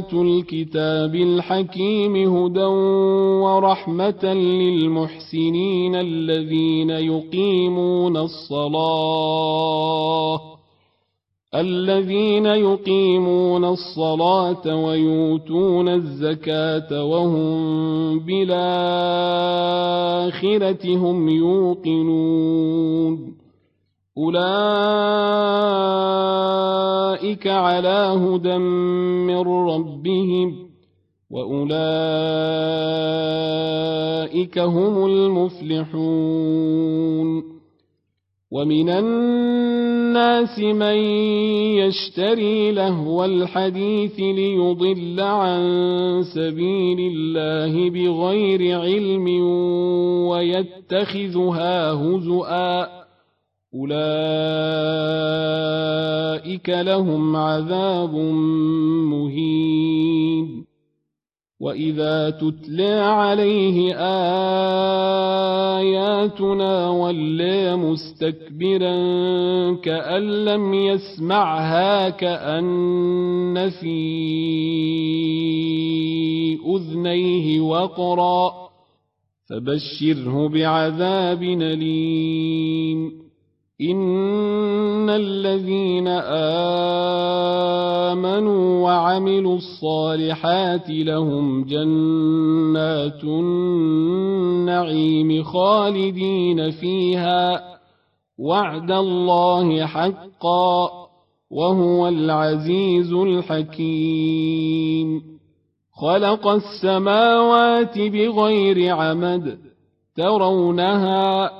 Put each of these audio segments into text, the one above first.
آيات الكتاب الحكيم هدى ورحمة للمحسنين الذين يقيمون الصلاة الذين يقيمون الصلاة ويؤتون الزكاة وهم بالآخرة هم يوقنون أولئك على هدى من ربهم وأولئك هم المفلحون ومن الناس من يشتري لهو الحديث ليضل عن سبيل الله بغير علم ويتخذها هزؤا أولئك لهم عذاب مهين وإذا تتلى عليه آياتنا ولى مستكبرا كأن لم يسمعها كأن في أذنيه وقرا فبشره بعذاب أليم إن الذين آمنوا وعملوا الصالحات لهم جنات النعيم خالدين فيها وعد الله حقا وهو العزيز الحكيم خلق السماوات بغير عمد ترونها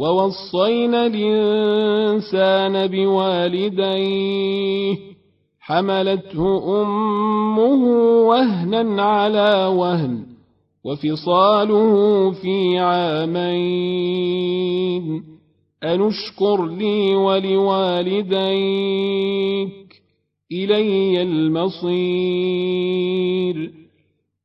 ووصينا الإنسان بوالديه حملته أمه وهنا على وهن وفصاله في عامين. أنشكر لي ولوالديك إلي المصير.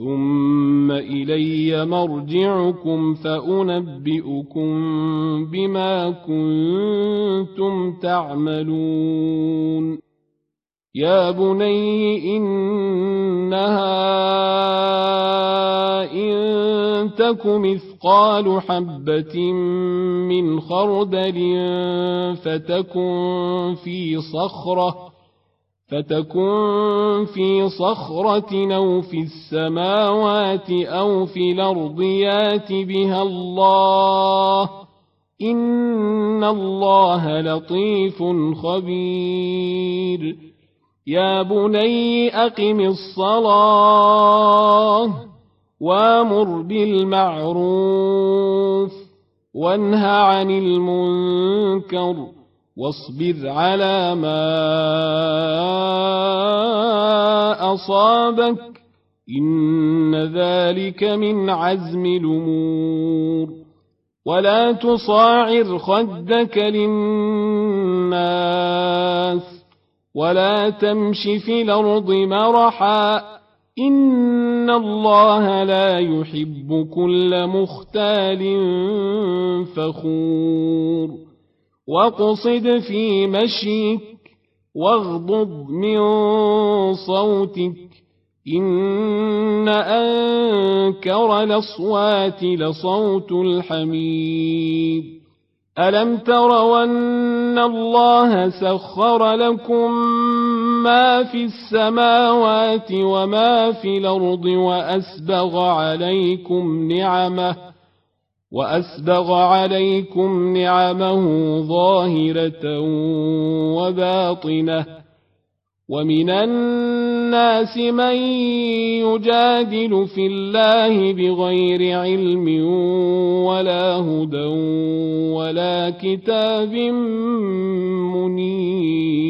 ثم إلي مرجعكم فأنبئكم بما كنتم تعملون. يا بني إنها إن تك مثقال حبة من خردل فتكن في صخرة فتكن في صخرة أو في السماوات أو في الأرض يات بها الله إن الله لطيف خبير. يا بني أقم الصلاة وأمر بالمعروف وانه عن المنكر واصبر على ما أصابك إن ذلك من عزم الأمور. ولا تصاعر خدك للناس ولا تمش في الأرض مرحا إن الله لا يحب كل مختال فخور. واقصد في مشيك واغضض من صوتك إن أنكر الأصوات لصوت الحميد ألم تروا أن الله سخر لكم ما في السماوات وما في الأرض وأسبغ عليكم نعمه وأسبغ عليكم نعمه ظاهرة وباطنة. ومن الناس من يجادل في الله بغير علم ولا هدى ولا كتاب منير.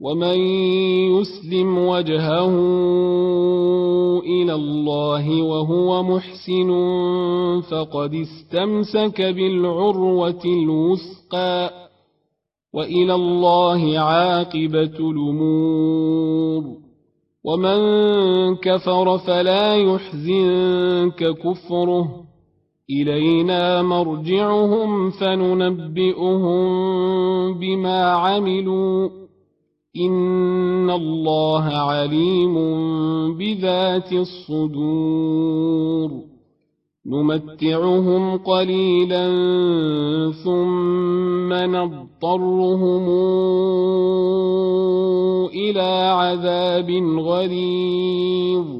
ومن يسلم وجهه إلى الله وهو محسن فقد استمسك بالعروه الوثقى والى الله عاقبه الأمور ومن كفر فلا يحزنك كفره الينا مرجعهم فننبئهم بما عملوا إن الله عليم بذات الصدور نمتعهم قليلا ثم نضطرهم إلى عذاب غليظ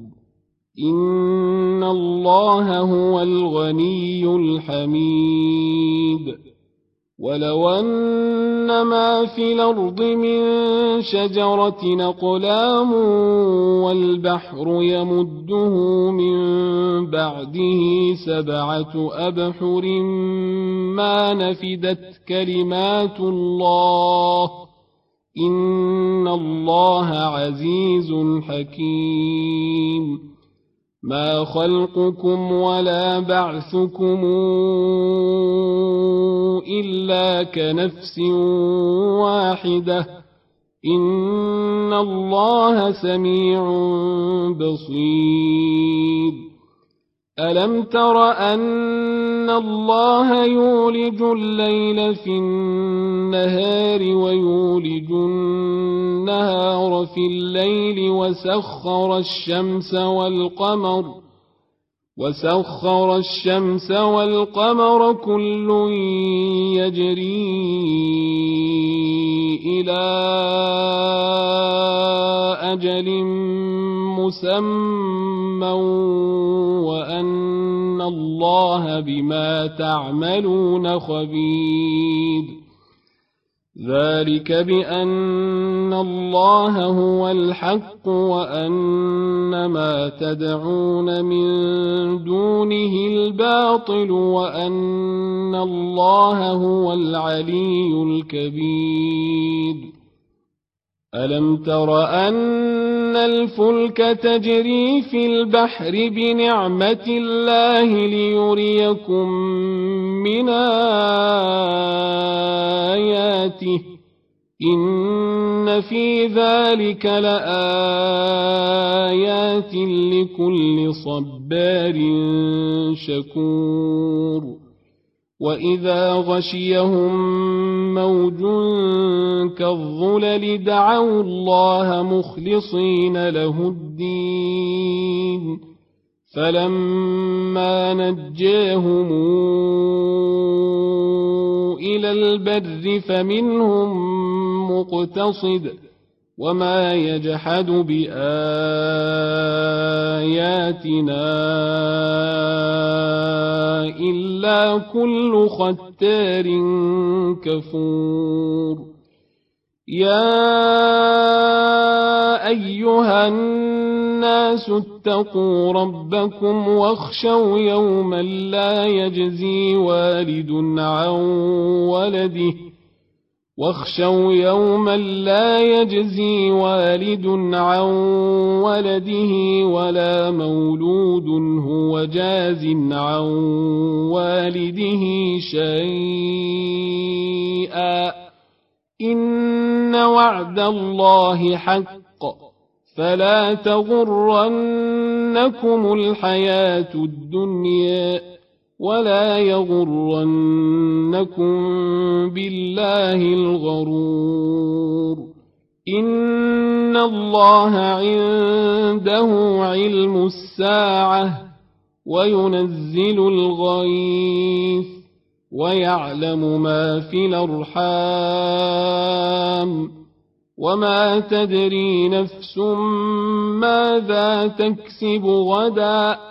إن الله هو الغني الحميد ولو أن ما في الأرض من شجرة أقلام والبحر يمده من بعده سبعة أبحر ما نفدت كلمات الله إن الله عزيز حكيم ما خلقكم ولا بعثكم إلا كنفس واحدة إن الله سميع بصير ألم تر أن الله يولج الليل في النهار ويولج النهار في الليل وسخر الشمس والقمر وسخر الشمس والقمر كل يجري إلى أجل مسمى وأن الله بما تعملون خبير. ذلك بأن الله هو الحق وأن ما تدعون من دونه الباطل وأن الله هو العلي الكبير. ألم تر أن الفلك تجري في البحر بنعمة الله ليريكم من آياته إن في ذلك لآيات لكل صبار شكور وإذا غشيهم موج كالظلل دعوا الله مخلصين له الدين. فلما نجاهم إلى البر فمنهم مقتصد وما يجحد بآياتنا إلا كل ختار كفور. يا أيها الناس اتقوا ربكم واخشوا يوما لا يجزي والد عن ولده. واخشوا يوما لا يجزي والد عن ولده ولا مولود هو جاز عن والده شيئا. إن وعد الله حق. فلا تغرنكم الحياة الدنيا. ولا يغرنكم بالله الغرور. إن الله عنده علم الساعة وينزل الغيث ويعلم ما في الأرحام. وما تدري نفس ماذا تكسب غدا.